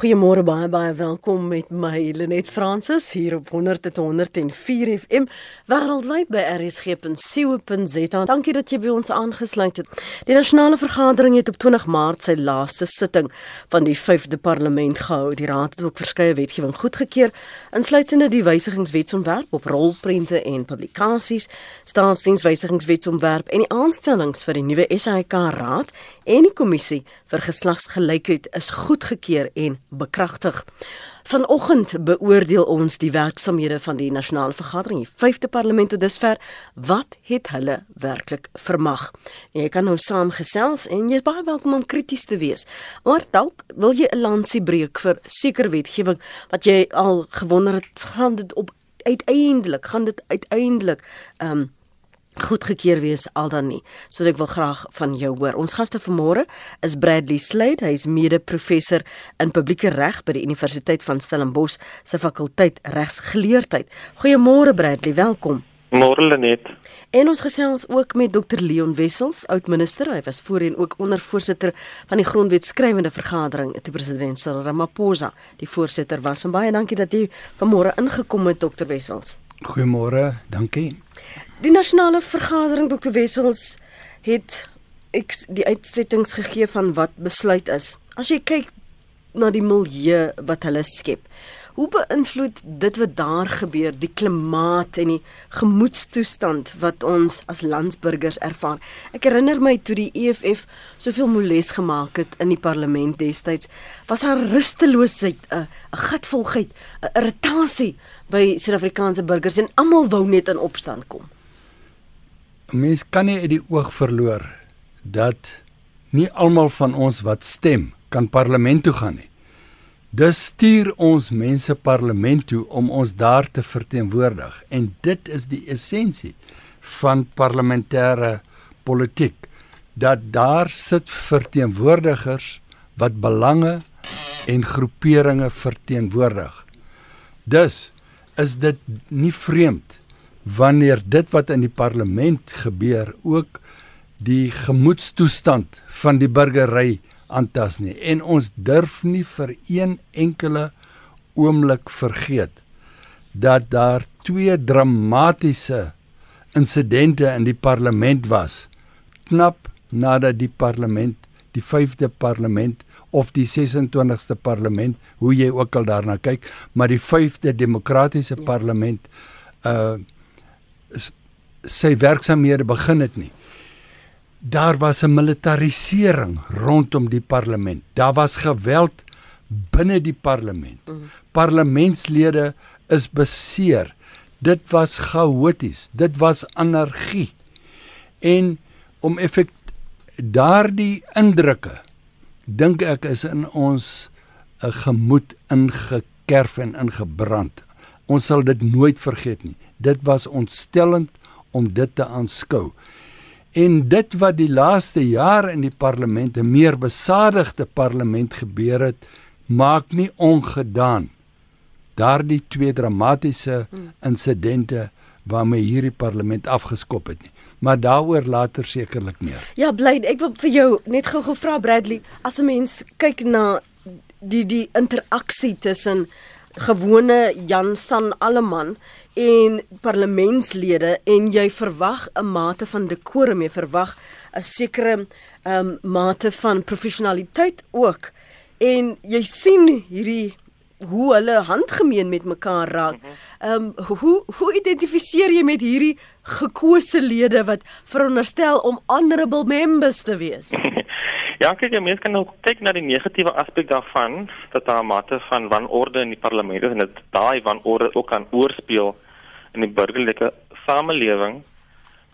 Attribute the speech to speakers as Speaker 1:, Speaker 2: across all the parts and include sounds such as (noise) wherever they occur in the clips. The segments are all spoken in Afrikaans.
Speaker 1: Goeiemôre baie baie welkom met my Lenet Fransis hier op 100.104 FM wêreldwyd by rsg.co.za. Dankie dat jy by ons aangesluit het. Die nasionale vergadering het op 20 Maart sy laaste sitting van die 5de parlement gehou. Die raad het ook verskeie wetgewing goedgekeur, insluitende die wysigingswetsontwerp op rolprente en publikasies, staatsdienswysigingswetsontwerp en die aanstellings vir die nuwe SAIK raad en die kommissie vir geslagsgelykheid is goedgekeur en bekragtig. Vanoggend beoordeel ons die werksamehede van die nasionale vergadering, die 5de parlement tot dusver. Wat het hulle werklik vermag? Jy kan nou saamgesels en jy is baie welkom om krities te wees. Maar dalk wil jy 'n lansie breek vir seker wetgewing wat jy al gewonder het gaan dit op uiteindelik gaan dit uiteindelik ehm um, goedgekeur wees al dan nie. So ek wil graag van jou hoor. Ons gaste vanmôre is Bradley Slade, hy is mede-professor in publieke reg by die Universiteit van Stellenbosch se fakulteit regsgeleerdheid. Goeiemôre Bradley, welkom.
Speaker 2: Môre Lenet.
Speaker 1: En ons gesels ook met Dr Leon Wessels, oud-minister. Hy was voorheen ook ondervoorsitter van die grondwetskrywende vergadering te president Cyril Ramaphosa. Die voorsitter was en baie dankie dat jy vanmôre ingekom het Dr Wessels.
Speaker 3: Goeiemôre, dankie.
Speaker 1: Die nasionale vergadering Dr Wessels het ek die uitsettings gegee van wat besluit is. As jy kyk na die milieu wat hulle skep, hoe beïnvloed dit wat daar gebeur die klimaat en die gemoedstoestand wat ons as landsburgers ervaar? Ek herinner my toe die EFF soveel moles gemaak het in die parlement destyds, was daar rusteloosheid, 'n gatvulheid, 'n irritasie by Suid-Afrikaanse burgers en almal wou net in opstand kom.
Speaker 3: Mens kan nie uit die oog verloor dat nie almal van ons wat stem kan parlement toe gaan nie. Dis stuur ons mense parlement toe om ons daar te verteenwoordig en dit is die essensie van parlementêre politiek dat daar sit verteenwoordigers wat belange en groeperinge verteenwoordig. Dus is dit nie vreemd wanneer dit wat in die parlement gebeur ook die gemoedstoestand van die burgery aantas nie. En ons durf nie vir een enkele oomblik vergeet dat daar twee dramatiese insidente in die parlement was knap nadat die parlement die 5de parlement of die 26ste parlement hoe jy ook al daarna kyk maar die 5de demokratiese parlement uh sy werksamehede begin het nie. Daar was 'n militarisering rondom die parlement. Daar was geweld binne die parlement. Mm. Parlementslede is beseer. Dit was chaoties. Dit was anargie. En om effek daardie indrukke dink ek is in ons 'n eh, gemoed ingekerf en ingebrand. Ons sal dit nooit vergeet nie. Dit was ontstellend om dit te aanskou. En dit wat die laaste jaar in die parlement 'n meer besadigde parlement gebeur het, maak nie ongedaan daardie twee dramatiese insidente waarmee hierdie parlement afgeskop het nie. Maar daaroor later sekerlik meer.
Speaker 1: Ja, bly ek wil vir jou net gou-gou vra Bradley, as 'n mens kyk na die die interaksie tussen gewone Jan San Alleman en parlementslede en jy verwag 'n mate van dekorum, jy verwag 'n sekere um, mate van professionaliteit ook. En jy sien hierdie hoe hulle handgemeen met mekaar raak. Ehm um, hoe hoe identifiseer jy met hierdie gekose lede wat veronderstel om honorable members te wees? (laughs)
Speaker 2: Ja, kyk, jy mens kan ook kyk na die negatiewe aspek daarvan dat daar 'n mate van wanorde in die parlement is en dit daai wanorde ook kan oorspeel in die burgerlike samelewing.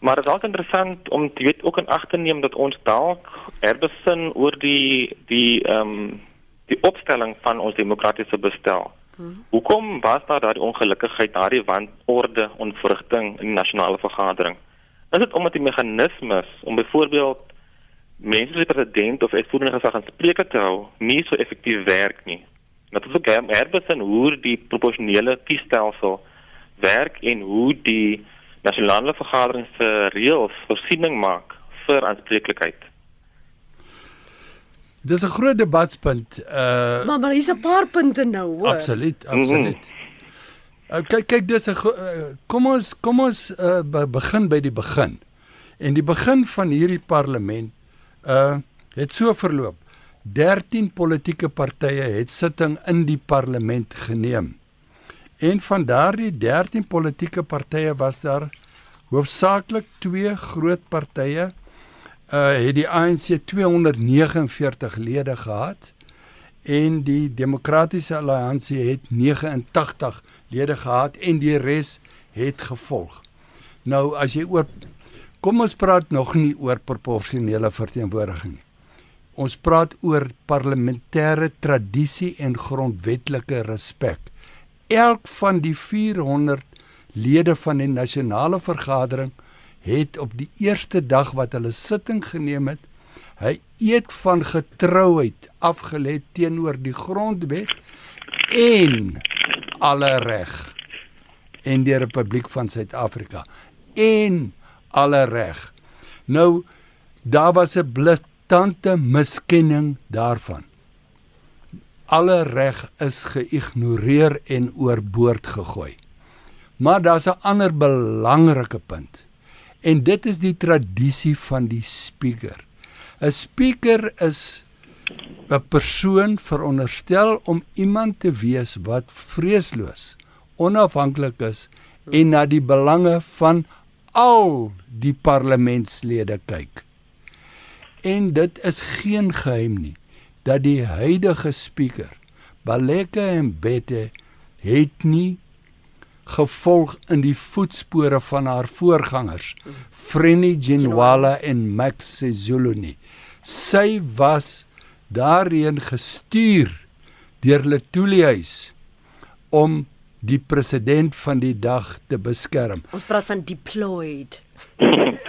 Speaker 2: Maar dit is ook interessant om te weet ook in ag te neem dat ons dalk erbesin oor die die ehm um, die opstelling van ons demokratiese bestel. Hmm. Hoekom was daar daardie ongelukkigheid, daardie wanorde, onvrugting in die nasionale vergadering? Is dit omdat die meganismes om byvoorbeeld mense se president of uitvoerende gesag aan spreke te hou nie so effektief werk nie. Dat is ook herbesin hoe die proporsionele kiesstelsel werk en hoe die nasionale vergadering se reëls voorsiening maak vir aanspreeklikheid.
Speaker 3: Dis 'n groot debatspunt. Uh
Speaker 1: Maar maar hier's 'n paar punte nou, hoor.
Speaker 3: Absoluut, absoluut. Uh, kyk kyk dis 'n uh, kom ons kom ons uh, be begin by die begin. En die begin van hierdie parlement uh het so verloop. 13 politieke partye het sitting in die parlement geneem. En van daardie 13 politieke partye was daar hoofsaaklik twee groot partye uh het die ANC 249 lede gehad en die Demokratiese Alliansie het 89 lede gehad en die res het gevolg. Nou as jy oor kom ons praat nog nie oor proporsionele verteenwoordiging nie. Ons praat oor parlementêre tradisie en grondwetlike respek. Elk van die 400 lede van die nasionale vergadering het op die eerste dag wat hulle sitting geneem het, hy eet van getrouheid afgelê teenoor die grondwet en alle reg en die Republiek van Suid-Afrika en alle reg. Nou daar was 'n blitante miskenning daarvan. Alle reg is geïgnoreer en oorboord gegooi. Maar daar's 'n ander belangrike punt. En dit is die tradisie van die speaker. 'n Speaker is 'n persoon veronderstel om iemand te wees wat vreesloos, onafhanklik is en na die belange van al die parlementslede kyk. En dit is geen geheim nie dat die huidige speaker, Baleka Mbete, het nie gevolg in die voetspore van haar voorgangers Frenny Ginwala en Max Sezuluni. Sy was daarheen gestuur deur Letulius om die president van die dag te beskerm.
Speaker 1: Ons praat van deployed.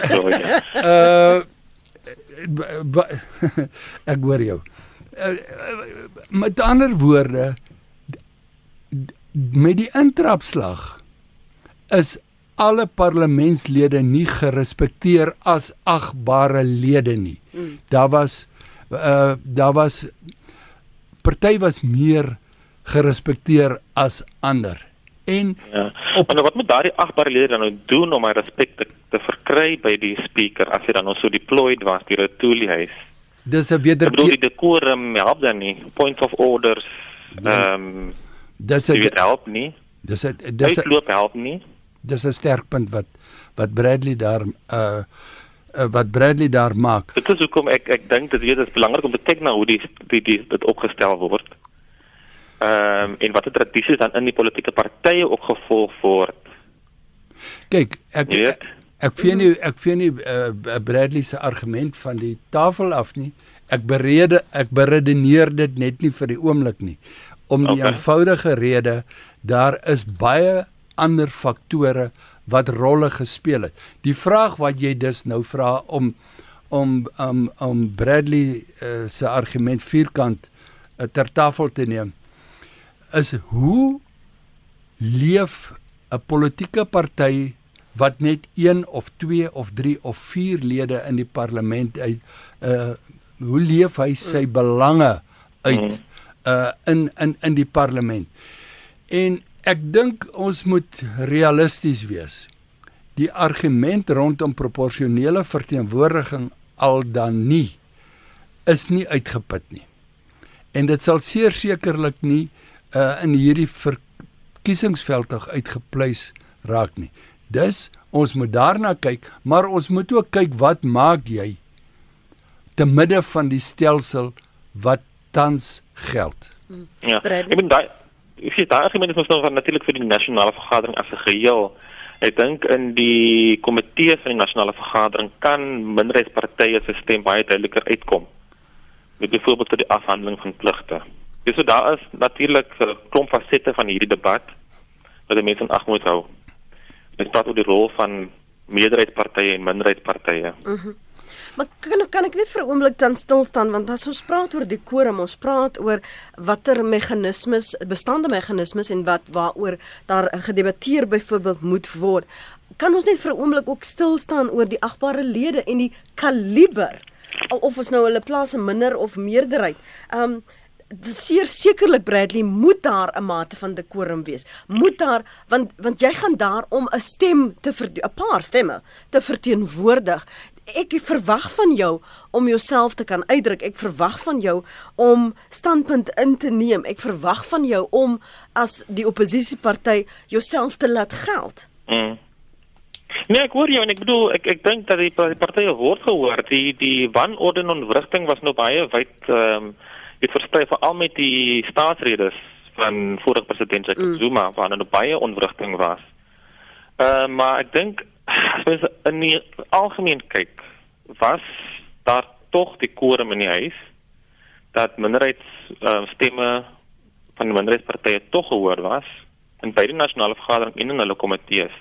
Speaker 2: so, ja.
Speaker 3: Uh ek hoor jou. Uh, met ander woorde met die intrapslag is alle parlementslede nie gerespekteer as agbare lede nie. Mm. Daar was uh daar was party was meer gerespekteer as ander. En
Speaker 2: ja. op en wat moet daardie agbare lede dan nou doen om my respek te, te verkry by die speaker as hy dan nou so deployed was deur 'n tooliehuis?
Speaker 3: Dis 'n weder
Speaker 2: die decorum help dan nie. Point of orders. Ehm um,
Speaker 3: dis 'n
Speaker 2: help nie.
Speaker 3: Dis 'n dis 'n
Speaker 2: loop help nie.
Speaker 3: Dis 'n sterk punt wat wat Bradley daar uh uh, wat Bradley daar maak.
Speaker 2: Dit is hoekom ek ek dink dit weet is belangrik om te kyk na hoe die die, die dit opgestel word. Ehm um, en watter tradisies dan in die politieke partye ook gevolg word.
Speaker 3: Kyk, ek ek, ek vind nie ek vind nie uh, Bradley se argument van die tafel af nie. Ek berede ek beredeneer dit net nie vir die oomblik nie. Om die okay. eenvoudige rede daar is baie ander faktore wat rolle gespeel het. Die vraag wat jy dus nou vra om om um, om Bradley uh, se argument vierkant uh, ter tafel te neem is hoe leef 'n politieke party wat net 1 of 2 of 3 of 4 lede in die parlement uit uh hoe leef hy sy belange uit uh in in in die parlement. En ek dink ons moet realisties wees. Die argument rondom proporsionele verteenwoordiging al dan nie is nie uitgeput nie. En dit sal sekerlik nie uh in hierdie verkiesingsveldig uitgepleis raak nie. Dus ons moet daarna kyk, maar ons moet ook kyk wat maak jy te midde van die stelsel wat tans geld.
Speaker 2: Ja. Ek bedoel daai ek sê daai argument is nog natuurlik vir die nasionale vergadering as 'n geheel. Ek dink in die komitee van die nasionale vergadering kan minderheidspartye se stem baie duideliker uitkom. Met byvoorbeeld tot die afhandeling van pligte. Dis so daar is natuurlik 'n klomp fasette van hierdie debat wat mense in ag moet hou. Dit praat oor die rol van meerderheidspartye en minderheidspartye. Mhm. Mm
Speaker 1: maar kan kan ek net vir 'n oomblik dan stil staan want as ons praat oor die quorum, ons praat oor watter meganismes, bestaande meganismes en wat waaroor daar gedebatteer byvoorbeeld moet word. Kan ons net vir 'n oomblik ook stil staan oor die agbare lede en die kaliber of ons nou hulle plaas 'n minder of meerderheid. Um seer sekerlik Bradley moet daar 'n mate van dekorum wees. Moet daar want want jy gaan daar om 'n stem te 'n paar stemme te verteenwoordig. Ek verwag van jou om jouself te kan uitdruk. Ek verwag van jou om standpunt in te neem. Ek verwag van jou om as die oppositieparty jouself te laat geld.
Speaker 2: Mm. Nee, ek hoor jou en ek bedoel ek ek dink dat die, die partye word gehoor. Die die wanorde en ontwrigting was nou baie wyd ehm um, het versprei veral met die staatsredes van vorige president Jacob mm. Zuma waar er baie ontwrigting was. Uh, maar ek dink as mens in die algemeen kyk, was daar tog die quorum in die huis dat minderheids uh, stemme van minderheidspartye tog gehoor was in beide nasionale vergadering en in hulle komitees.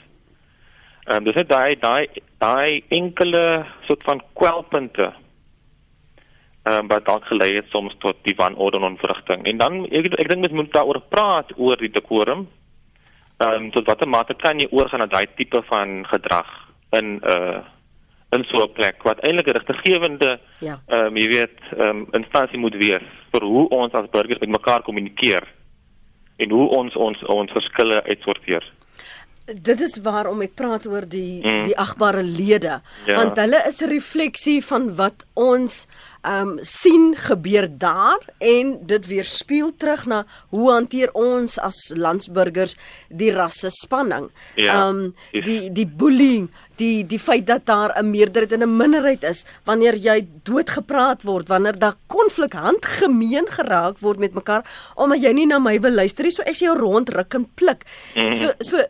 Speaker 2: Ehm um, dis net daai daai daai enkele soort van kwelpunte ehm um, wat dalk gelei het soms tot die wanorde en onvrugting. En dan ek ek dink mens moet daaroor praat oor die dekorum. Ehm um, tot watter mate kan jy oorgaan na daai tipe van gedrag in 'n uh, in so 'n plek wat eintlik 'n rigtinggewende ja. ehm ja. um, jy weet ehm um, instansie moet wees vir hoe ons as burgers met mekaar kommunikeer en hoe ons ons ons verskille uitsorteer
Speaker 1: dit is waarom ek praat oor die mm. die agbare lede ja. want hulle is 'n refleksie van wat ons um, sien gebeur daar en dit weerspieël terug na hoe hanteer ons as landsburgers die rasse spanning. Ja. um, die die bullying, die die feit dat daar 'n meerderheid en 'n minderheid is wanneer jy doodgepraat word, wanneer daar konflik handgemeen geraak word met mekaar omdat jy nie na my wil luister nie, so ek sê jou rondruk en pluk. Mm. So so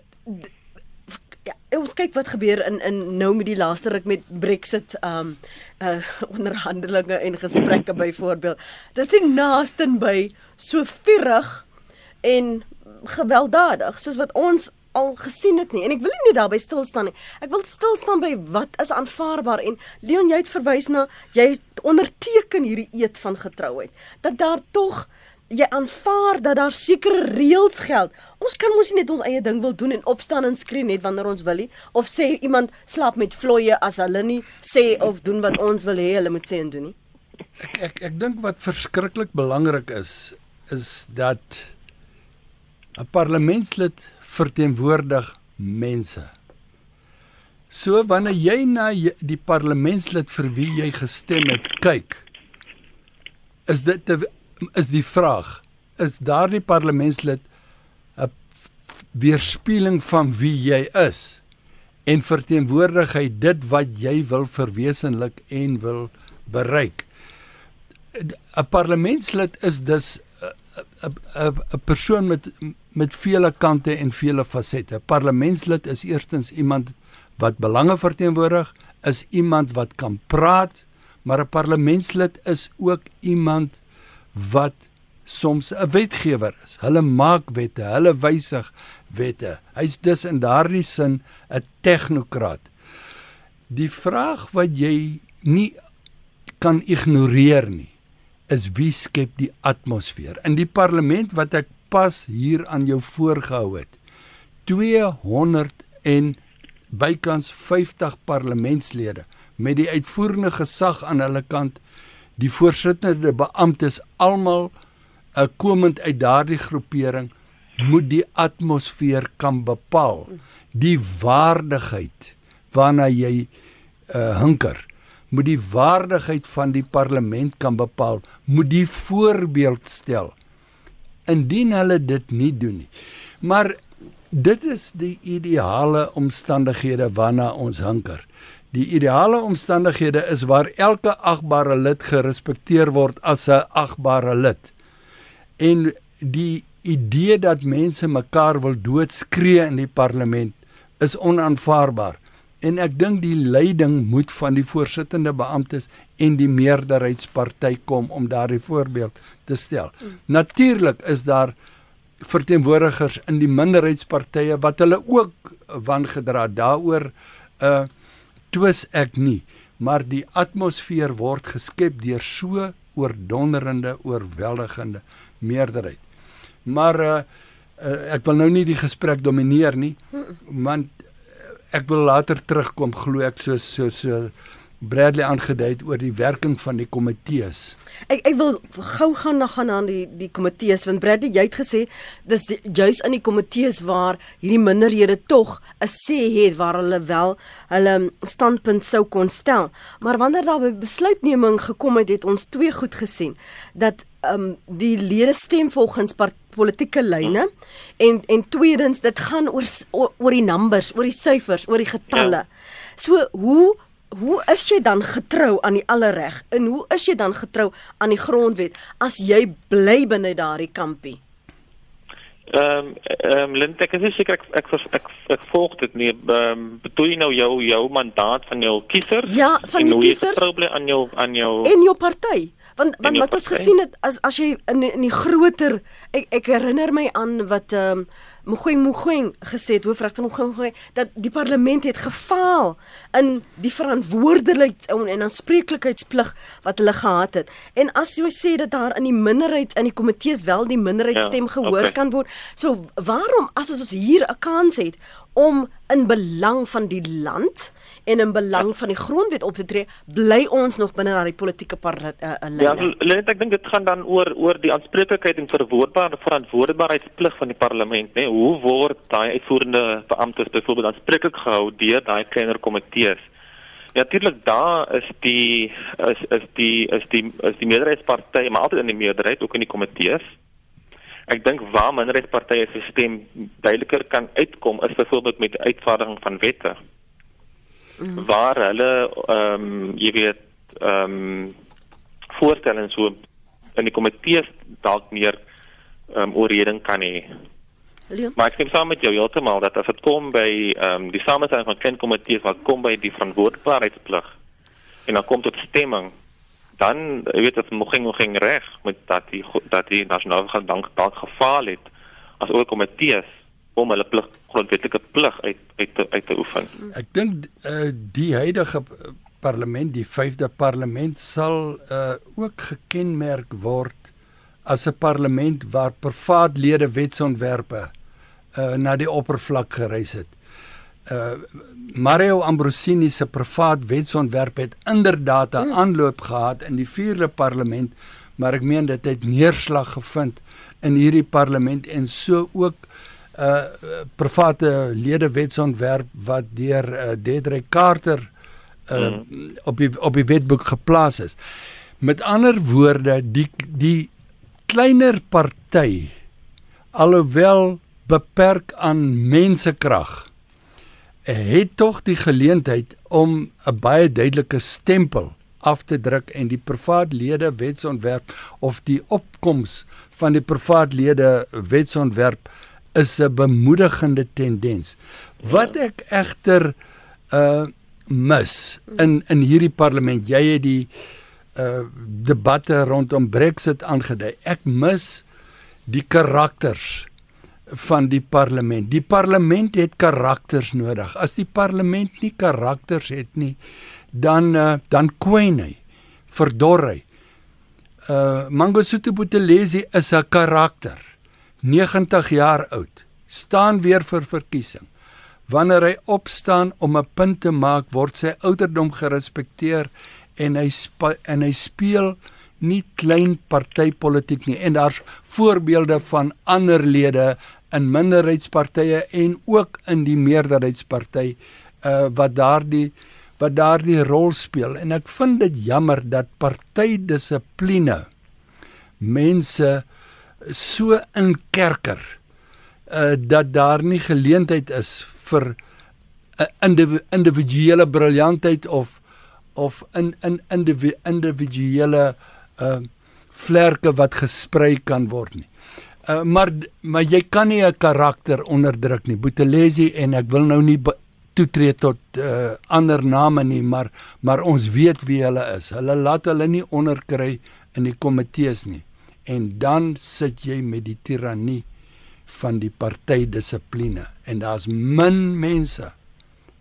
Speaker 1: ja, ons kyk wat gebeur in in nou met die laaste ruk met Brexit um uh (laughs) onderhandelinge en gesprekke (laughs) byvoorbeeld. Dis die naaste by so vurig en gewelddadig soos wat ons al gesien het nie en ek wil nie daarby stil staan nie. Ek wil stil staan by wat is aanvaarbaar en Leon jy het verwys na jy onderteken hierdie eed van getrouheid dat daar tog jy aanvaar dat daar sekere reëls geld. Ons kan mos nie net ons eie ding wil doen en opstaan en skree net wanneer ons wil nie of sê iemand slaap met vloeie as hulle nie sê of doen wat ons wil hê hulle moet sê en doen nie.
Speaker 3: Ek ek ek dink wat verskriklik belangrik is is dat 'n parlementslid verteenwoordig mense. So wanneer jy na die parlementslid vir wie jy gestem het kyk, is dit is die vraag is daardie parlementslid 'n weerspieëling van wie jy is en verteenwoordig hy dit wat jy wil verwesenlik en wil bereik 'n parlementslid is dus 'n 'n 'n persoon met met vele kante en vele fasette. Parlementslid is eerstens iemand wat belange verteenwoordig, is iemand wat kan praat, maar 'n parlementslid is ook iemand wat soms 'n wetgewer is. Hulle maak wette, hulle wysig wette. Hy's dus in daardie sin 'n tegnokraat. Die vraag wat jy nie kan ignoreer nie, is wie skep die atmosfeer? In die parlement wat ek pas hier aan jou voorgehou het, 200 en bykans 50 parlementslede met die uitvoerende gesag aan hulle kant die voorsittende beamptes almal uh, komend uit daardie groepering moet die atmosfeer kan bepaal. Die waardigheid waarna jy uh, hinker moet die waardigheid van die parlement kan bepaal. Moet die voorbeeld stel. Indien hulle dit nie doen nie. Maar dit is die ideale omstandighede waarna ons hinker Die ideale omstandighede is waar elke agbare lid gerespekteer word as 'n agbare lid. En die idee dat mense mekaar wil doodskree in die parlement is onaanvaarbaar. En ek dink die leiding moet van die voorsittende beamptes en die meerderheidsparty kom om daardie voorbeeld te stel. Mm. Natuurlik is daar verteenwoordigers in die minderheidspartye wat hulle ook wangedra daaroor uh twis ek nie, maar die atmosfeer word geskep deur so oordonderende, oorweldigende meerderheid. Maar uh, uh, ek wil nou nie die gesprek domineer nie, want ek wil later terugkom glo ek so so so Bradley aangedui het oor die werking van die komitees.
Speaker 1: Ek ek wil gou gaan na gaan aan die die komitees want Bradley jy het gesê dis die, juis in die komitees waar hierdie minderhede tog 'n sê het waar hulle wel hulle standpunt sou kon stel. Maar wanneer daar by besluitneming gekom het, het ons twee goed gesien dat ehm um, die lede stem volgens politieke lyne en en tweedens dit gaan oor oor, oor die numbers, oor die syfers, oor die getalle. Ja. So hoe hoe is jy dan getrou aan die allerreg en hoe is jy dan getrou aan die grondwet as jy bly binne daardie kampie?
Speaker 2: Ehm um, ehm um, Lint ek is seker ek ek ek, ek, ek volg dit nie ehm um, bedoel jy nou jou jou mandaat van jou kiesers?
Speaker 1: Ja, van die kiesers.
Speaker 2: Probleem aan jou aan jou
Speaker 1: en jou party. Want want wat ons gesien het as as jy in in die groter ek ek herinner my aan wat ehm um, Mogoeng Mogoeng gesê het hoofregter Mogoeng dat die parlement het gefaal in die verantwoordelikheids en aanspreeklikheidsplig wat hulle gehad het. En as jy sê dat daar in die minderheid in die komitees wel die minderheidsstem ja, gehoor okay. kan word, so waarom as ons hier 'n kans het om in belang van die land en in belang ja. van die grondwet op te tree, bly ons nog binne daai politieke uh, lyn.
Speaker 2: Ja, let, ek dink dit gaan dan oor oor die aanspreeklikheid en verwoordbare verantwoordbaarheidsplig van die parlement, né? Hoe word daai uitvoerende beamptes byvoorbeeld aanspreeklik gehou deur daai kleiner komitees? Natuurlik daar is die is is die is die is die meerderheidspartye, maar altyd in die meerderheid ook in die komitees. Ek dink waar minderheidspartye se stem duideliker kan uitkom is byvoorbeeld met uitvaardiging van wette. -hmm. waar hulle ehm um, jy weet ehm um, voorstellings so in die komitees dalk meer ehm um, oorreding kan hê. Leon? Maar ek stem saam met jou heeltemal dat as dit kom by ehm um, die samestelling van klein komitees wat kom by die verantwoordbaarheidsplig en dan kom tot stemming dan jy weet dit moging moging reg met dat die dat die nasionale regering dalk gefaal het as oor komitees om hulle plig grondwetlike plig uit uit te, uit te oefen.
Speaker 3: Ek dink uh, die huidige parlement, die 5de parlement sal uh, ook gekenmerk word as 'n parlement waar privaatlede wetsontwerpe uh, na die oppervlak gereis het. Uh, Mario Ambrosini se privaat wetsontwerp het inderdaad 'n hmm. aanloop gehad in die 4de parlement, maar ek meen dit het neerslag gevind in hierdie parlement en so ook uh private lede wetsontwerp wat deur uh, Dedrick Carter uh mm. op die op die wetboek geplaas is. Met ander woorde, die die kleiner party alhoewel beperk aan mensekrag het tog die geleentheid om 'n baie duidelike stempel af te druk en die privaatlede wetsontwerp of die opkoms van die privaatlede wetsontwerp is 'n bemoedigende tendens. Wat ek egter uh mis in in hierdie parlement, jy het die uh debatte rondom Brexit aangedui. Ek mis die karakters van die parlement. Die parlement het karakters nodig. As die parlement nie karakters het nie, dan uh, dan kwyn hy, verdor hy. Uh Mangosuthu Buthelezi is 'n karakter. 90 jaar oud, staan weer vir verkiesing. Wanneer hy opstaan om 'n punt te maak, word sy ouderdom gerespekteer en hy en hy speel nie klein partypolitiek nie. En daar's voorbeelde van ander lede in minderheidspartye en ook in die meerderheidsparty uh wat daardie wat daardie rol speel en ek vind dit jammer dat partydissipline mense so inkerker uh dat daar nie geleentheid is vir 'n individu individuele briljantheid of of in in individu individuele uh vlerke wat gesprei kan word nie. Uh maar maar jy kan nie 'n karakter onderdruk nie. Boetelesi en ek wil nou nie toetree tot uh ander name nie, maar maar ons weet wie hulle is. Hulle laat hulle nie onderkry in die komitees nie en dan sit jy met die tirannie van die partydissipline en daar's min mense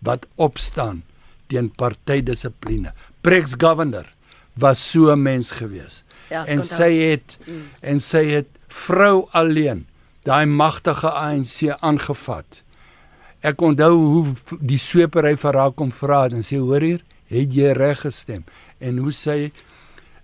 Speaker 3: wat opstaan teen partydissipline. Prex Governor was so 'n mens gewees. Ja, en sy het mm. en sy het vrou alleen daai magtige ANC aangevat. Ek onthou hoe die swepery vir haar kom vra en sê hoor hier, het jy reg gestem en hoe sê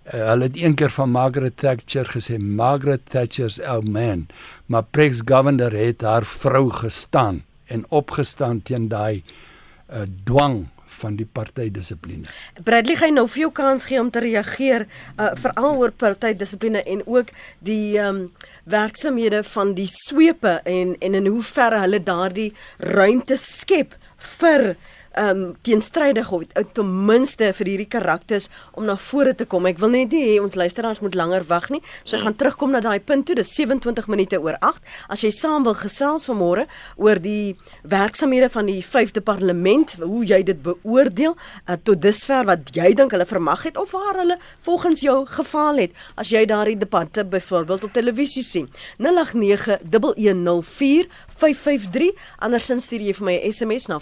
Speaker 3: uh, hulle het een keer van Margaret Thatcher gesê Margaret Thatcher's ou man maar Prex Governor het haar vrou gestaan en opgestaan teen daai uh, dwang van die partydissipline.
Speaker 1: Bradley gaan nou vir jou kans gee om te reageer uh, veral oor partydissipline en ook die um, werksamehede van die swepe en en in hoe ver hulle daardie ruimte skep vir ehm um, teenstrydig of ten minste vir hierdie karakters om na vore te kom. Ek wil net nie hê ons luisteraars moet langer wag nie. So ek gaan terugkom na daai punt toe. Dis 27 minute oor 8. As jy saam wil gesels vanmôre oor die werksamehede van die 5de parlement, hoe jy dit beoordeel uh, tot dusver wat jy dink hulle vermag het of waar hulle volgens jou gefaal het as jy daardie debatte byvoorbeeld op televisie sien. 089 1104 553 andersins stuur jy vir my 'n SMS na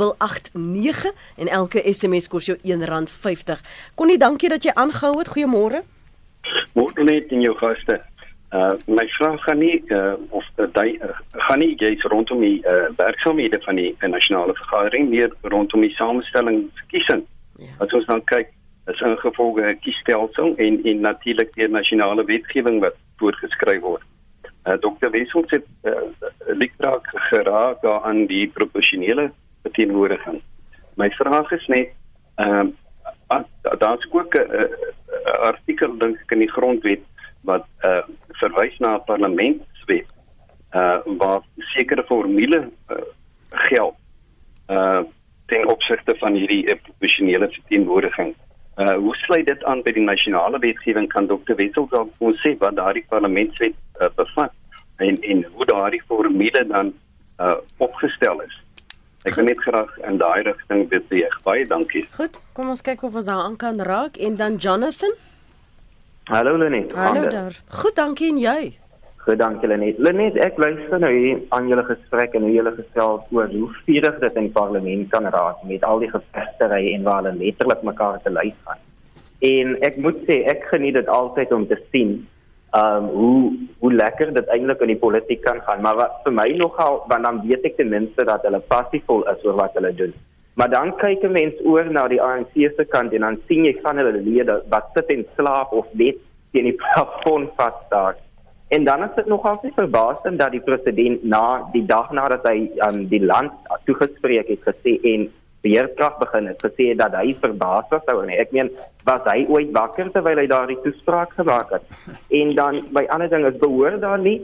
Speaker 1: 45889 en elke SMS kos jou R1.50. Connie, dankie dat jy aangehou het. Goeiemôre.
Speaker 4: Môre net in jou gaste. Uh my vraag gaan nie uh of daai uh, gaan nie jy's rondom die uh werksaamhede van die uh, nasionale vergadering meer rondom die samestelling verkiesing. Ja. As ons dan kyk, is ingevolge kiesstelsel en en natuurlik die nasionale wetgewing wat voorgeskryf word. Uh, Dr. Wessels het uh, likraak geraak aan die proporsionele verteenwoordiging. My vraag is net ehm uh, daar's ook 'n uh, artikel dink ek in die grondwet wat uh, verwys na 'n parlementswet uh waar sekere formule uh, geld uh ten opsigte van hierdie proporsionele verteenwoordiging. Uh hoe sluit dit aan by die nasionale wetgewing kan Dr. Wessels dalk ons sê wat daardie parlementswet uh, bevat en en hoe daardie formule dan uh opgestel is. Ek wil net graag in daai rigting beweeg. Baie dankie.
Speaker 1: Goed, kom ons kyk of ons daar aan kan raak en dan Jonathan.
Speaker 5: Hallo Lenet.
Speaker 1: Hallo daar. Goed, dankie en jy.
Speaker 5: Goed, dankie Lenet. Lenet, ek luister nou hier aan julle gesprek en hoe julle gesels oor hoe vurig dit in parlement kan raak met al die gevegtery en waar hulle letterlik mekaar te lys gaan. En ek moet sê ek geniet dit altyd om te sien um hoe hoe lekker dit eintlik in die politiek kan gaan. Maar wat vir my nogal want dan weet ek ten minste dat hulle passievol is oor wat hulle doen. Maar dan kyk 'n mens oor na die ANC se kant en dan sien jy van hulle lede wat sit en slaap of net teen die (laughs) plafon vas daar en dan is dit nogal se verbaasend dat die president na die dag nadat hy aan um, die land toegespreek het gesê en beheerkrag begin het gesê dat hy verbaas was oor en ek meen was hy ooit wakker terwyl hy daardie toespraak gemaak het? En dan by ander ding is behoor daar nie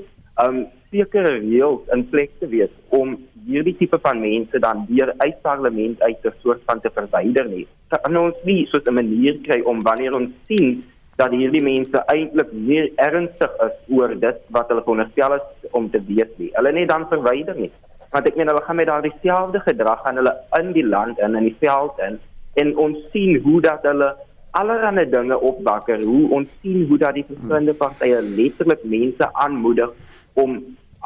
Speaker 5: um sekere reëls in plek te wees om hierdie tipe van mense dan weer uit parlement uit te soort van te verwyder nie? Kan ons nie so 'n manier kry om wanneer ons sien dat hierdie mense eintlik meer ernstig is oor dit wat hulle veronderstel is om te weet nie? Hulle net dan verwyder nie want ek meen hulle gaan met daardie selfde gedrag aan hulle in die land en in die veld in en ons sien hoe dat hulle allerlei dinge opbakker hoe ons sien hoe dat die verskillende partye letterlik mense aanmoedig om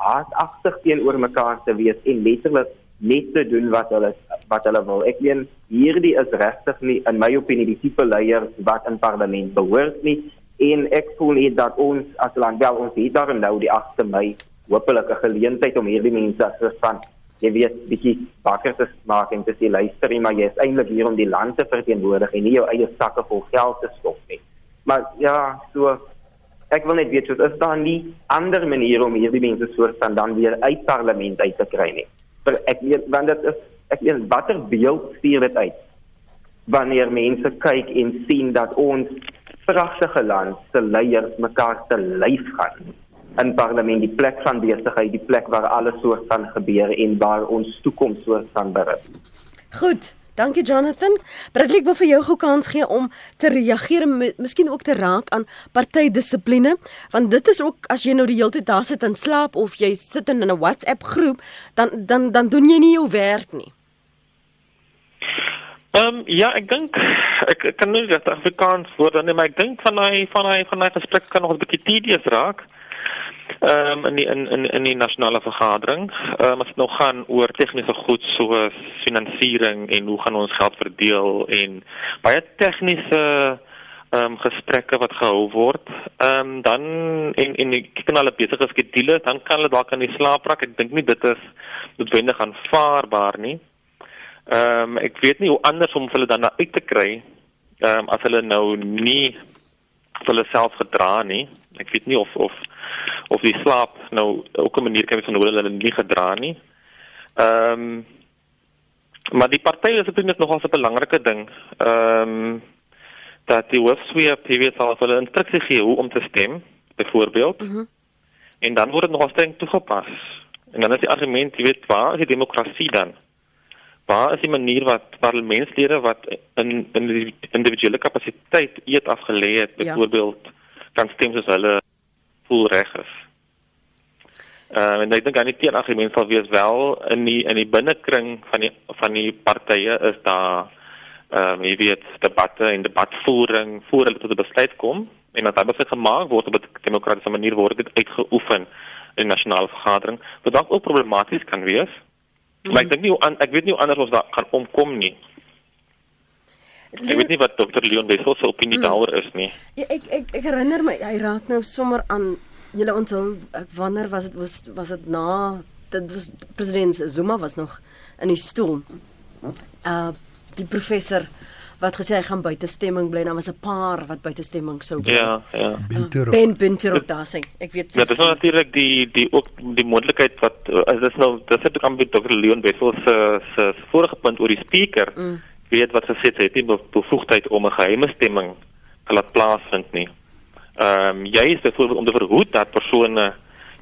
Speaker 5: hartagtig teenoor mekaar te wees en letterlik net te doen wat hulle wat hulle wil. Ek meen hierdie is regtig nie in my opinie die tipe leiers wat in parlement behoort nie. En ek voel nie dat ons as land wel ons het daar nou die 8de Mei hopelik 'n geleentheid om hierdie mense soos van jy weet bietjie bakker te maak en te sê luister maar jy is eintlik hier om die land te verteenwoordig en nie jou eie sakke vol geld te stop nie. Maar ja, so ek wil net weet soos is daar nie ander maniere om hierdie mense soort van dan weer uit parlement uit te kry nie. Vir ek weet want dit is ek weet watter beeld stuur dit uit wanneer mense kyk en sien dat ons pragtige land se leiers mekaar te lyf gaan in parlement die plek van besigheid, die plek waar alles soort van gebeur en waar ons toekoms soort van berus.
Speaker 1: Goed. Dankie Jonathan. Bradley wil vir jou gou kans gee om te reageer en miskien ook te raak aan partydissipline, want dit is ook as jy nou die hele tyd daar sit en slaap of jy sit in 'n WhatsApp groep, dan dan dan doen jy nie jou werk nie.
Speaker 2: Ehm um, ja, ek dink ek, ek kan nie dit Afrikaans woord dan nie, maar ek dink van hy van hy van hy gesprek kan nog 'n bietjie tedious raak ehm um, in die in in in die nasionale vergadering. Ehm um, as dit nog gaan oor tegniese goed soos finansiering en hoe gaan ons geld verdeel en baie tegniese ehm um, gesprekke wat gehou word. Ehm um, dan en en kyk na hulle besige skedules, dan kan hulle dalk aan die slaap raak. Ek dink nie dit is noodwendig aanvaarbaar nie. Ehm um, ek weet nie hoe anders om hulle dan uit te kry ehm um, as hulle nou nie hulle self gedra nie. Ek weet nie of of of die slaap nou ook 'n manier kan wees van hoe hulle nie gedra nie. Ehm um, maar die party is eintlik nogal 'n belangrike ding. Ehm um, dat die hoofsweep weet sal hulle instruksie gee hoe om te stem byvoorbeeld. Mm en dan word dit nogal streng toegepas. En dan is die argument, jy weet, waar is die demokrasie dan? Waar is die manier wat parlementslede wat in in die individuele kapasiteit eet afgelê het, ja. byvoorbeeld kan stem soos hulle voel reg is? Uh, en ek dink aan die teenargument sal wees wel in die in die binnekring van die van die partye is daar ehm um, jy weet debatte en debatvoering voor hulle tot 'n besluit kom en dat dit gemaak word op 'n demokratiese manier word dit uitgeoefen in nasionale vergadering wat dalk ook problematies kan wees. Mm. Maar ek dink nie ek weet nie hoe anders ons daar kan omkom nie. Ek weet nie wat dokter Leon Wessels se opinie mm. daaroor is nie.
Speaker 1: Ja, ek ek ek herinner my hy raak nou sommer aan julle onthou ek wonder was dit was was dit na dit was president Zuma was nog in die stoel. Uh die professor wat gesê hy gaan buite stemming bly, dan was 'n paar wat buite stemming sou
Speaker 2: bly. Ja, ja.
Speaker 1: Uh, ben Binterop daar sê. Ek weet
Speaker 2: Ja, dit is natuurlik die die ook die moontlikheid wat as dit nou dis het kan met Dr. Leon Wessels se se vorige punt oor die speaker. Mm. weet wat gesê het, hy het nie bevoegdheid om 'n geheime stemming te laat plaasvind nie ehm um, jy is byvoorbeeld om te verhoed dat persone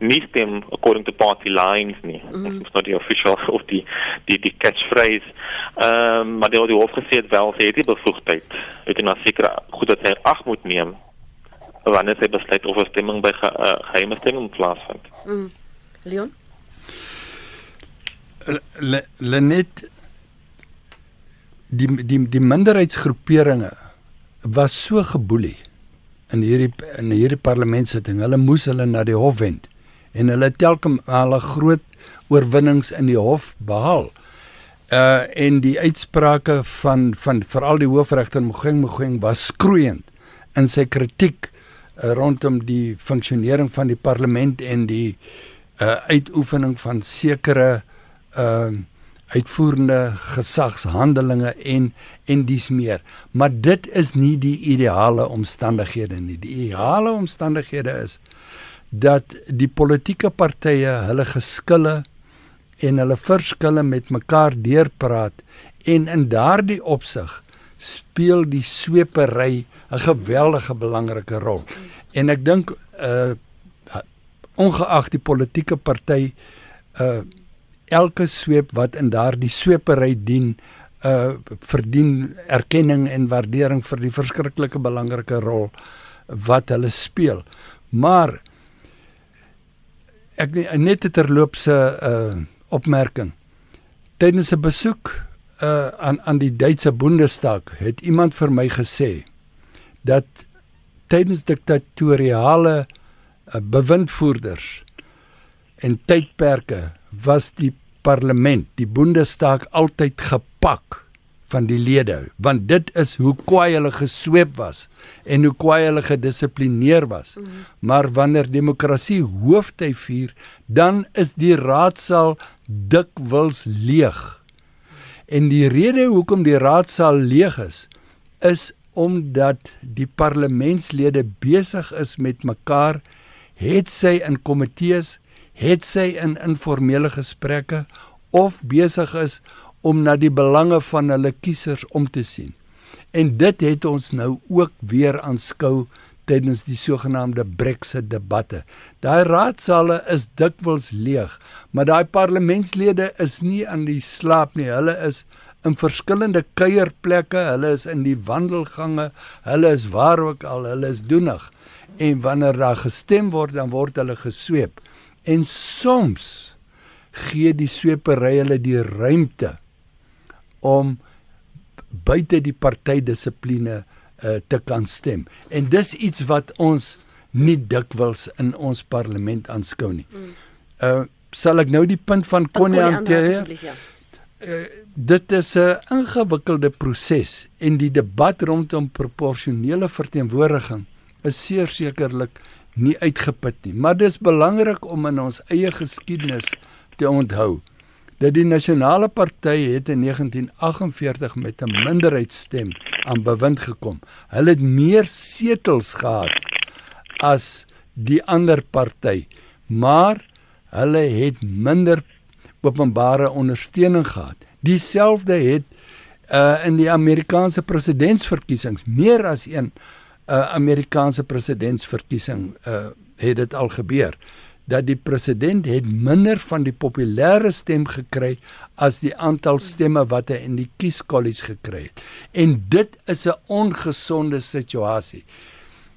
Speaker 2: nie stem according to party lines nie. Mm. Dit is nou die official (laughs) of die die die catchphrase. Ehm um, maar die die hof gesê het wel sê dit bevoegdheid. Dit is nou seker goed dat hy ag moet neem wanneer hy besluit of 'n stemming by ge, uh, geheime stemming plaasvind. Mm.
Speaker 1: Leon
Speaker 3: Lenet die die die minderheidsgroeperinge was so geboelie in hierdie in hierdie parlementsitting. Hulle moes hulle na die hof wend en hulle telkom hulle groot oorwinnings in die hof behaal. Uh en die uitsprake van van veral die hoofregter Mogeng Mogeng was skroeiend in sy kritiek uh, rondom die funksionering van die parlement en die uh uitoefening van sekere uh uitvoerende gesagshandelinge en en dis meer. Maar dit is nie die ideale omstandighede nie. Die ideale omstandighede is dat die politieke partye hulle geskille en hulle verskille met mekaar deurpraat en in daardie opsig speel die swepery 'n geweldige belangrike rol. En ek dink uh ongeag die politieke party uh elke sweep wat in daardie swepery dien uh verdien erkenning en waardering vir die verskriklike belangrike rol wat hulle speel. Maar ek net 'n uh opmerking. Tydens 'n besoek uh aan aan die Duitse Bundestag het iemand vir my gesê dat tydens diktatoriale uh, bewindvoerders en tydperke was die parlement, die Bundestag altyd gepak van die lede, want dit is hoe kwaai hulle gesweep was en hoe kwaai hulle gedissiplineer was. Mm -hmm. Maar wanneer demokrasie hoofty vier, dan is die raadsaal dikwels leeg. En die rede hoekom die raadsaal leeg is, is omdat die parlementslede besig is met mekaar, het sy in komitees het sy in informele gesprekke of besig is om na die belange van hulle kiesers om te sien. En dit het ons nou ook weer aanskou tydens die sogenaamde Brexit debatte. Daai raadsale is dikwels leeg, maar daai parlementslede is nie aan die slaap nie. Hulle is in verskillende kuierplekke, hulle is in die wandelgange, hulle is waar ook al, hulle is doenig. En wanneer daar gestem word, dan word hulle gesweep. En soms gee die swepery hulle die ruimte om buite die partydissipline uh, te kan stem. En dis iets wat ons nie dikwels in ons parlement aanskou nie. Uh sal ek nou die punt van Connie hanteer? Ja. Uh, dit is 'n ingewikkelde proses en die debat rondom proporsionele verteenwoordiging is sekerlik nie uitgeput nie. Maar dis belangrik om in ons eie geskiedenis te onthou dat die nasionale party het in 1948 met 'n minderheidsstem aan bewind gekom. Hulle het meer setels gehad as die ander party, maar hulle het minder openbare ondersteuning gehad. Dieselfde het uh in die Amerikaanse presidentsverkiesings meer as een uh Amerikaanse presidentsverkiesing uh het dit al gebeur dat die president het minder van die populêre stem gekry as die aantal stemme wat hy in die kieskolleges gekry het. En dit is 'n ongesonde situasie.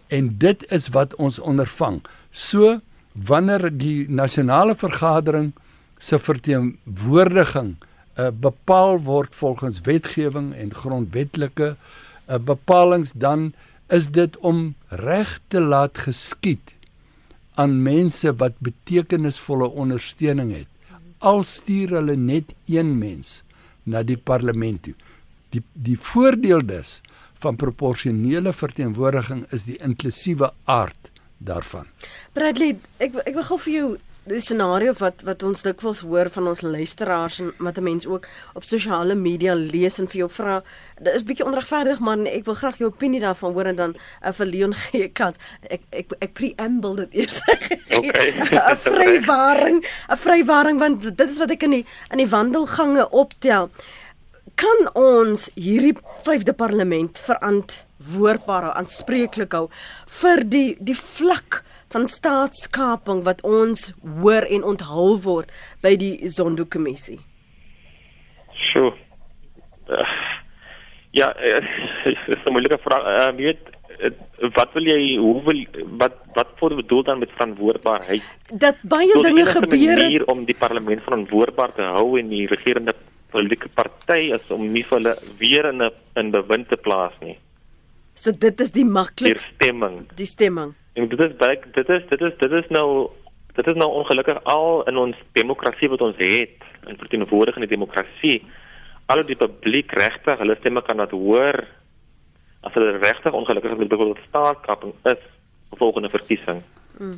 Speaker 3: En dit is wat ons ondervang. So wanneer die nasionale vergadering se verteenwoordiging uh, bepaal word volgens wetgewing en grondwetlike uh, bepalinge dan is dit om reg te laat geskied aan mense wat betekenisvolle ondersteuning het. Al stuur hulle net een mens na die parlement toe. Die die voordeel dus van proporsionele verteenwoordiging is die inklusiewe aard daarvan.
Speaker 1: Bradley, ek ek wil gou vir jou die scenario wat wat ons dikwels hoor van ons luisteraars en wat 'n mens ook op sosiale media lees en vir jou vra, dit is bietjie onregverdig man, ek wil graag jou opinie daarvan hoor en dan uh, vir Leon (laughs) gee kans. Ek ek ek preamble dit eers. (laughs)
Speaker 2: Okay. (laughs)
Speaker 1: 'n Vrywaring, 'n vrywaring want dit is wat ek in die in die wandelgange optel. Kan ons hierdie 5de parlement verantwoordbaar hou, aanspreeklik hou vir die die vlak van staatskaping wat ons hoor en onthul word by die Zondo-kommissie?
Speaker 2: So. Uh, ja, (laughs) uh, dis 'n moeilike vraag. Uh, weet uh, wat wil jy hoe wil wat wat voor bedoel dan met verantwoordbaarheid?
Speaker 1: Dat baie so, dinge gebeur
Speaker 2: het om die parlement verantwoordbaar te hou en die regerende politieke party is om nie vir hulle weer in 'n in bewind te plaas nie.
Speaker 1: So dit is die maklikste
Speaker 2: stemming.
Speaker 1: Die stemming.
Speaker 2: En dit is baie dit is dit is dit is nou dit is nou ongelukkig al in ons demokrasie wat ons het, in verteenwoordigende demokrasie. Al die publiek regtig, hulle stemme kan laat hoor as hulle regtig ongelukkig met byvoorbeeld staatskaping is volgende verkiesing. Mm.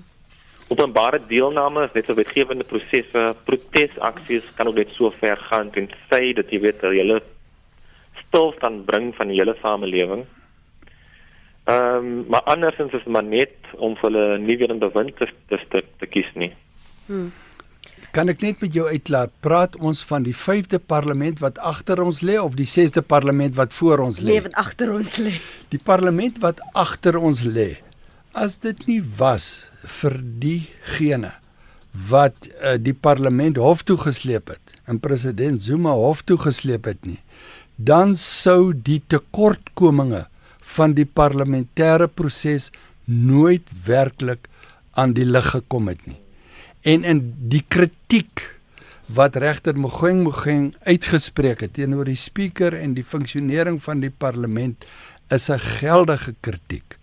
Speaker 2: Openbare deelname is net 'n wetgewende prosesse, protesaksies kan ook net so ver gaan en sê dat jy weet jy hele stilstand bring van die hele samelewing. Ehm um, maar andersins is maar net om hulle nie weer in bewind te te, te, te kies nie. Hmm.
Speaker 3: Kan ek net met jou uitlaat? Praat ons van die 5de parlement wat agter ons lê of die 6de parlement wat voor ons lê?
Speaker 1: Nee, wat agter ons lê.
Speaker 3: Die parlement wat agter ons lê. As dit nie was vir diegene wat uh, die parlement hof toe gesleep het en president Zuma hof toe gesleep het nie, dan sou die tekortkominge van die parlementêre proses nooit werklik aan die lig gekom het nie. En in die kritiek wat regter Mogoeng Mogoeng uitgespreek het teenoor die spreker en die funksionering van die parlement is 'n geldige kritiek.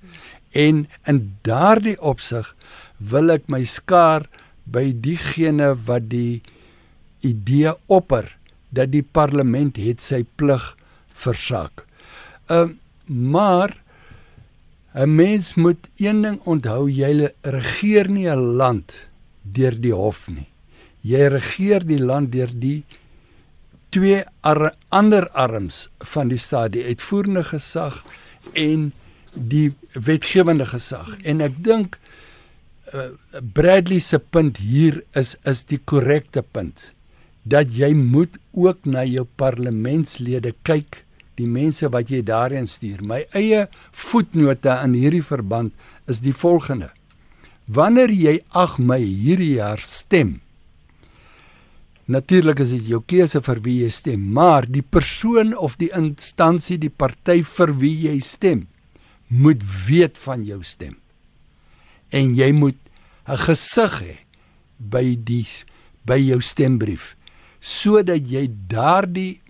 Speaker 3: En in daardie opsig wil ek my skaar by diegene wat die idee opper dat die parlement het sy plig versaak. Ehm uh, Maar 'n mens moet een ding onthou, jy regeer nie 'n land deur die hof nie. Jy regeer die land deur die twee ar ander arms van die staat, die uitvoerende gesag en die wetgewende gesag. En ek dink uh, Bradley se punt hier is is die korrekte punt dat jy moet ook na jou parlementslede kyk die mense wat jy daarin stuur. My eie voetnote in hierdie verband is die volgende. Wanneer jy 8 Mei hierdie jaar stem, natuurlik is dit jou keuse vir wie jy stem, maar die persoon of die instansie, die party vir wie jy stem, moet weet van jou stem. En jy moet 'n gesig hê by die by jou stembrief sodat jy daardie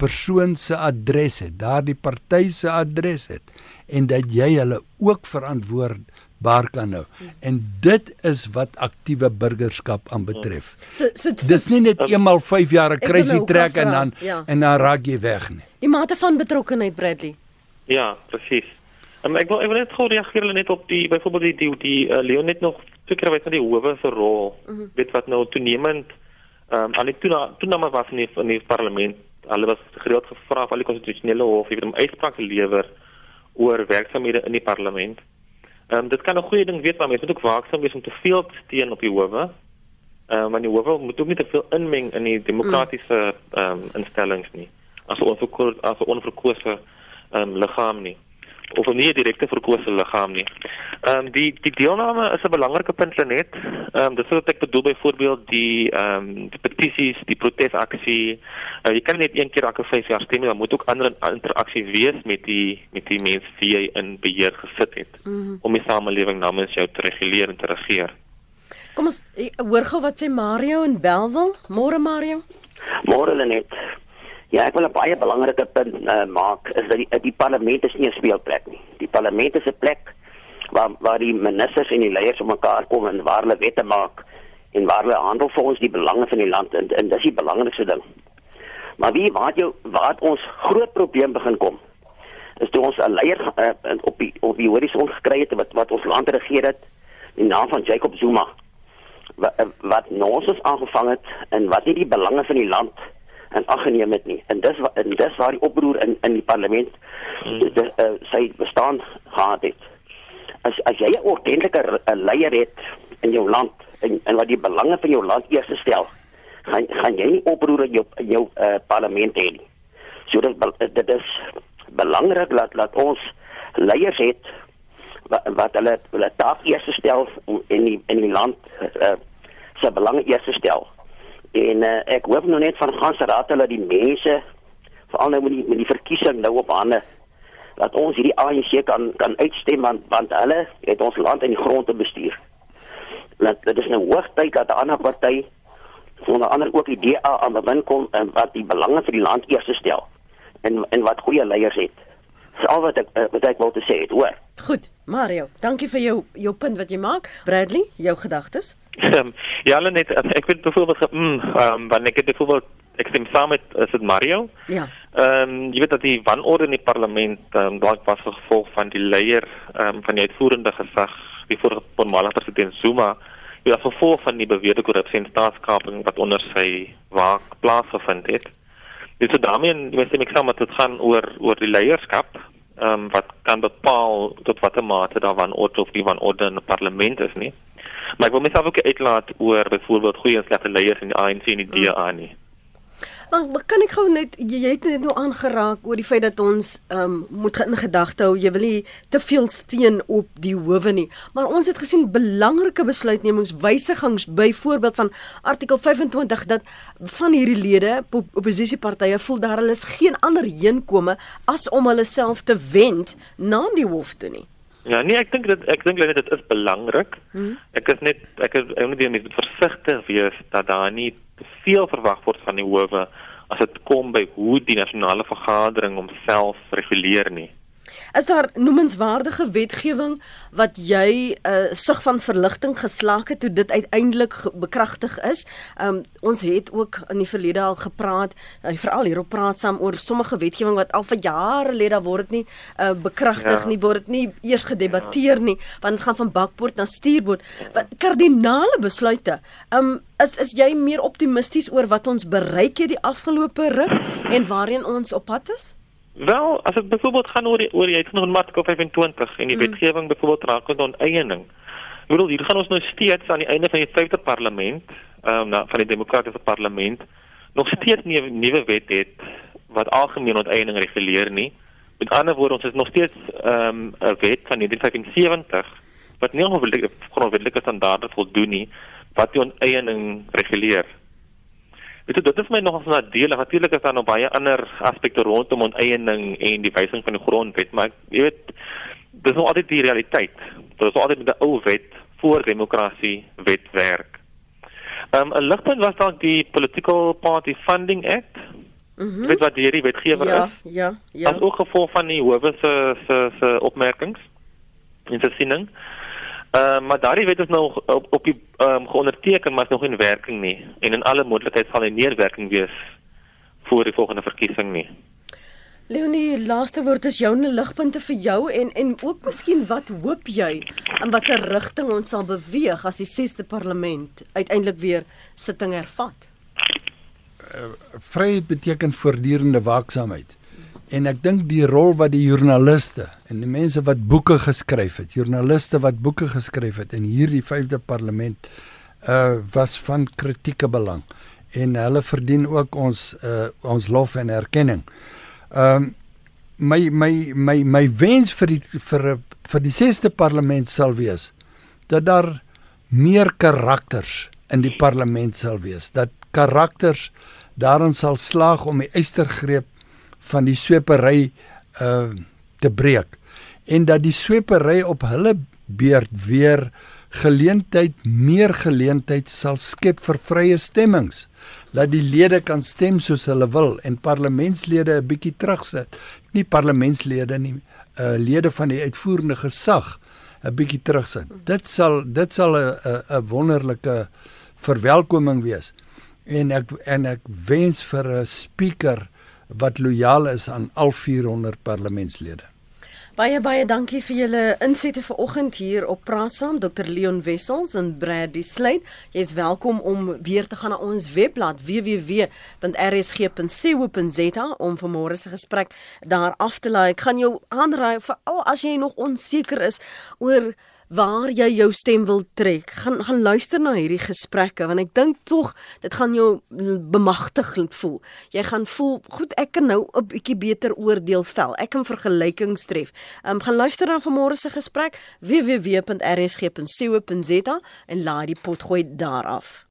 Speaker 3: persoon se adres het, daardie party se adres het en dat jy hulle ook verantwoordbaar kan hou. En dit is wat aktiewe burgerskap aanbetref. So, so, so dis nie net eenmal 5 jaar 'n crazy trek en dan ja. en dan raak jy weg nie.
Speaker 1: Die mate van betrokkenheid Bradley.
Speaker 2: Ja, presies. Um, ek wil ek wil net gou reageer net op die byvoorbeeld die die, die uh, Leon net nog seker weet van die howe se rol. Mm -hmm. Weet wat nou toenemend Ehm um, aan die toename was in die, in die parlement, hulle was gereeld gevra van die konstitusionele hof om uitspraak te lewer oor werksamehede in die parlement. Ehm um, dit kan 'n goeie ding wees, maar mens moet ook waaksaam wees om te veel te steun op die howe. Ehm um, want die howe moet ook nie te veel inmeng in die demokratiese ehm um, instellings nie. As 'n onverkose as 'n onverkose ehm um, liggaam nie of nie 'n direkte verkose liggaam nie. Ehm um, die die deelname is 'n belangrike punt net. Ehm um, dis wat ek bedoel byvoorbeeld die ehm um, die petisies, die protesaksie. Uh, jy kan net een keer elke 5 jaar stem, dan moet ook ander interaksie wees met die met die mense wie jy in beheer gesit het mm -hmm. om die samelewing namens jou te reguleer en te regeer.
Speaker 1: Kom ons hoor gou wat sê Mario en Belwel. Môre Mario.
Speaker 6: Môre Lenet. Ja, ek wil 'n baie belangrike punt uh, maak is dat die, die parlement is nie 'n speelplek nie. Die parlement is 'n plek waar waar die ministers en die leiers om mekaar kom en waar hulle wette maak en waar hulle handel vir ons die belange van die land en, en dis die belangrikste ding. Maar wie wat jou wat ons groot probleem begin kom is toe ons 'n leier uh, op die op die horison gekry het wat wat ons land regeer het in naam van Jacob Zuma wat, wat nonsens aangevang het en wat nie die belange van die land en aggeneem het nie. En dis en dis waar die oproer in in die parlement hmm. de, uh, sy bestaan gehad het. As as jy 'n ordentlike leier het in jou land en en wat die belange van jou land eers stel, gaan gaan jy nie oproer in jou in jou uh, parlement hê nie. So dit dit is belangrik dat dat ons leiers het wat wat hulle hulle taak eers stel in die in die land uh, se belange eers stel. En uh, ek hoop nou net van ganse raad hulle die mense veral nou met die met die verkiesing nou op hande dat ons hierdie ANC kan kan uitstem want want hulle het ons land in die grond te bestuur. Dat dit is nou hoogtyd dat 'n ander party sonder ander ook die DA aan bewind kom en wat die belange vir die land eers stel en en wat goeie leiers het. Dis al wat ek eh, wat ek wou te sê het, hoor.
Speaker 1: Goed, Mario, dankie vir jou jou punt wat jy maak. Bradley, jou gedagtes?
Speaker 2: Um, (laughs) ja, hulle net ek weet byvoorbeeld mm, um, wanneer ek dit byvoorbeeld ek stem saam met is dit Mario?
Speaker 1: Ja.
Speaker 2: Ehm um, jy weet dat die wanorde in die parlement ehm um, dalk was gevolg van die leier ehm um, van die uitvoerende gesag, die vorige voormalige president Zuma, as gevolg van die beweerde korrupsie en staatskaping wat onder sy waak plaasgevind het. Dit sou daarmee jy weet ek sê maar dit gaan oor oor die leierskap ehm um, wat kan bepaal tot watter mate daar wanorde of nie wanorde in die parlement is nie. Maar ek wil myself ook uitlaat oor byvoorbeeld goeie en slegte leiers in die ANC en die DA nie.
Speaker 1: Maar, maar kan ek gou net jy, jy het net nou aangeraak oor die feit dat ons ehm um, moet in gedagte hou jy wil nie te veel steen op die howe nie. Maar ons het gesien belangrike besluitnemingswysigings byvoorbeeld van artikel 25 dat van hierdie lede oppositiepartye voel daar hulle is geen ander heenkome as om hulle self te wend na die hof toe nie.
Speaker 2: Ja, nee, ek dink dit ek dink net dit is belangrik. Hmm. Ek is net ek is ek moet net versigtig wees dat daar nie te veel verwag word van die howe as dit kom by hoe die nasionale vergadering homself reguleer nie.
Speaker 1: Is daar noemenswaardige wetgewing wat jy 'n uh, sig van verligting geslaak het toe dit uiteindelik bekragtig is? Um, ons het ook in die verlede al gepraat, uh, veral hierop praat saam oor sommige wetgewing wat al vir jare lê daar word dit nie uh, bekragtig ja. nie, word dit nie eers gedebatteer ja. nie, want dit gaan van bakpoort na stuurboord. Wat kardinale besluite. Um, is is jy meer optimisties oor wat ons bereik het die afgelope ruk en waarheen ons op pad is?
Speaker 2: Wel, as dit byvoorbeeld gaan oor die, oor jy het in artikel 25 en die mm. wetgewing byvoorbeeld aan onteiening. Ek bedoel hier gaan ons nou steeds aan die einde van die 5de parlement, ehm um, van die demokratiese parlement nog steeds nie 'n nuwe wet het wat algemeen onteiening reguleer nie. Met ander woorde, ons is nog steeds ehm um, 'n wet van 1975 wat nie ongelukkig grondwetlike standaarde voldoen nie wat die onteiening reguleer. Jy, dit is my nogal nadelig. Natuurlik is daar nog baie ander aspekte rondom onteiening en die wysing van die grondwet, maar jy weet, dis nog altyd die realiteit. Dit is altyd met 'n ou wet voor demokrasie wetwerk. Ehm um, 'n ligpunt was dalk die Political Party Funding Act. Mm weet wat hierdie wetgewer
Speaker 1: ja,
Speaker 2: is?
Speaker 1: Ja, ja,
Speaker 2: ja. As ook gevolg van die howe se se se opmerkings en se siening. Ehm uh, maar daardie wet is nou op, op die ehm um, geonderteken maar is nog in werking nie en in alle moontlikheid sal hy neerwerking wees voor die volgende verkiesing nie.
Speaker 1: Leonie, laaste woord is joune ligpunte vir jou en en ook miskien wat hoop jy in watter rigting ons sal beweeg as die 6de parlement uiteindelik weer sitting hervat?
Speaker 3: vryheid beteken voortdurende waaksaamheid. En ek dink die rol wat die joernaliste en die mense wat boeke geskryf het, joernaliste wat boeke geskryf het in hierdie 5de parlement uh was van kritieke belang en hulle verdien ook ons uh ons lof en erkenning. Ehm um, my my my my wens vir die vir vir die 6de parlement sal wees dat daar meer karakters in die parlement sal wees. Dat karakters daarin sal slaag om die eystergreep van die swepery uh te breek. En dat die swepery op hulle beurt weer geleentheid meer geleentheid sal skep vir vrye stemmings. Dat die lede kan stem soos hulle wil en parlementslede 'n bietjie terugsit. Nie parlementslede nie uh lede van die uitvoerende gesag 'n bietjie terugsit. Dit sal dit sal 'n 'n wonderlike verwelkoming wees. En ek en ek wens vir 'n speaker wat lojaal is aan al 400 parlementslede.
Speaker 1: Baie baie dankie vir julle insette vanoggend hier op Praat Saam Dr Leon Wessels en Bradley Slade. Jy's welkom om weer te gaan na ons webblad www.rsg.co.za om vanmôre se gesprek daar af te laai. Ek gaan jou aanraai vir al as jy nog onseker is oor waar jy jou stem wil trek. Gaan gaan luister na hierdie gesprekke want ek dink tog dit gaan jou bemagtigend voel. Jy gaan voel, goed, ek kan nou 'n bietjie beter oordeel vel. Ek kan vergelykings tref. Ehm um, gaan luister na vanmôre se gesprek www.rsg.co.za en laai die pot gooi daar af.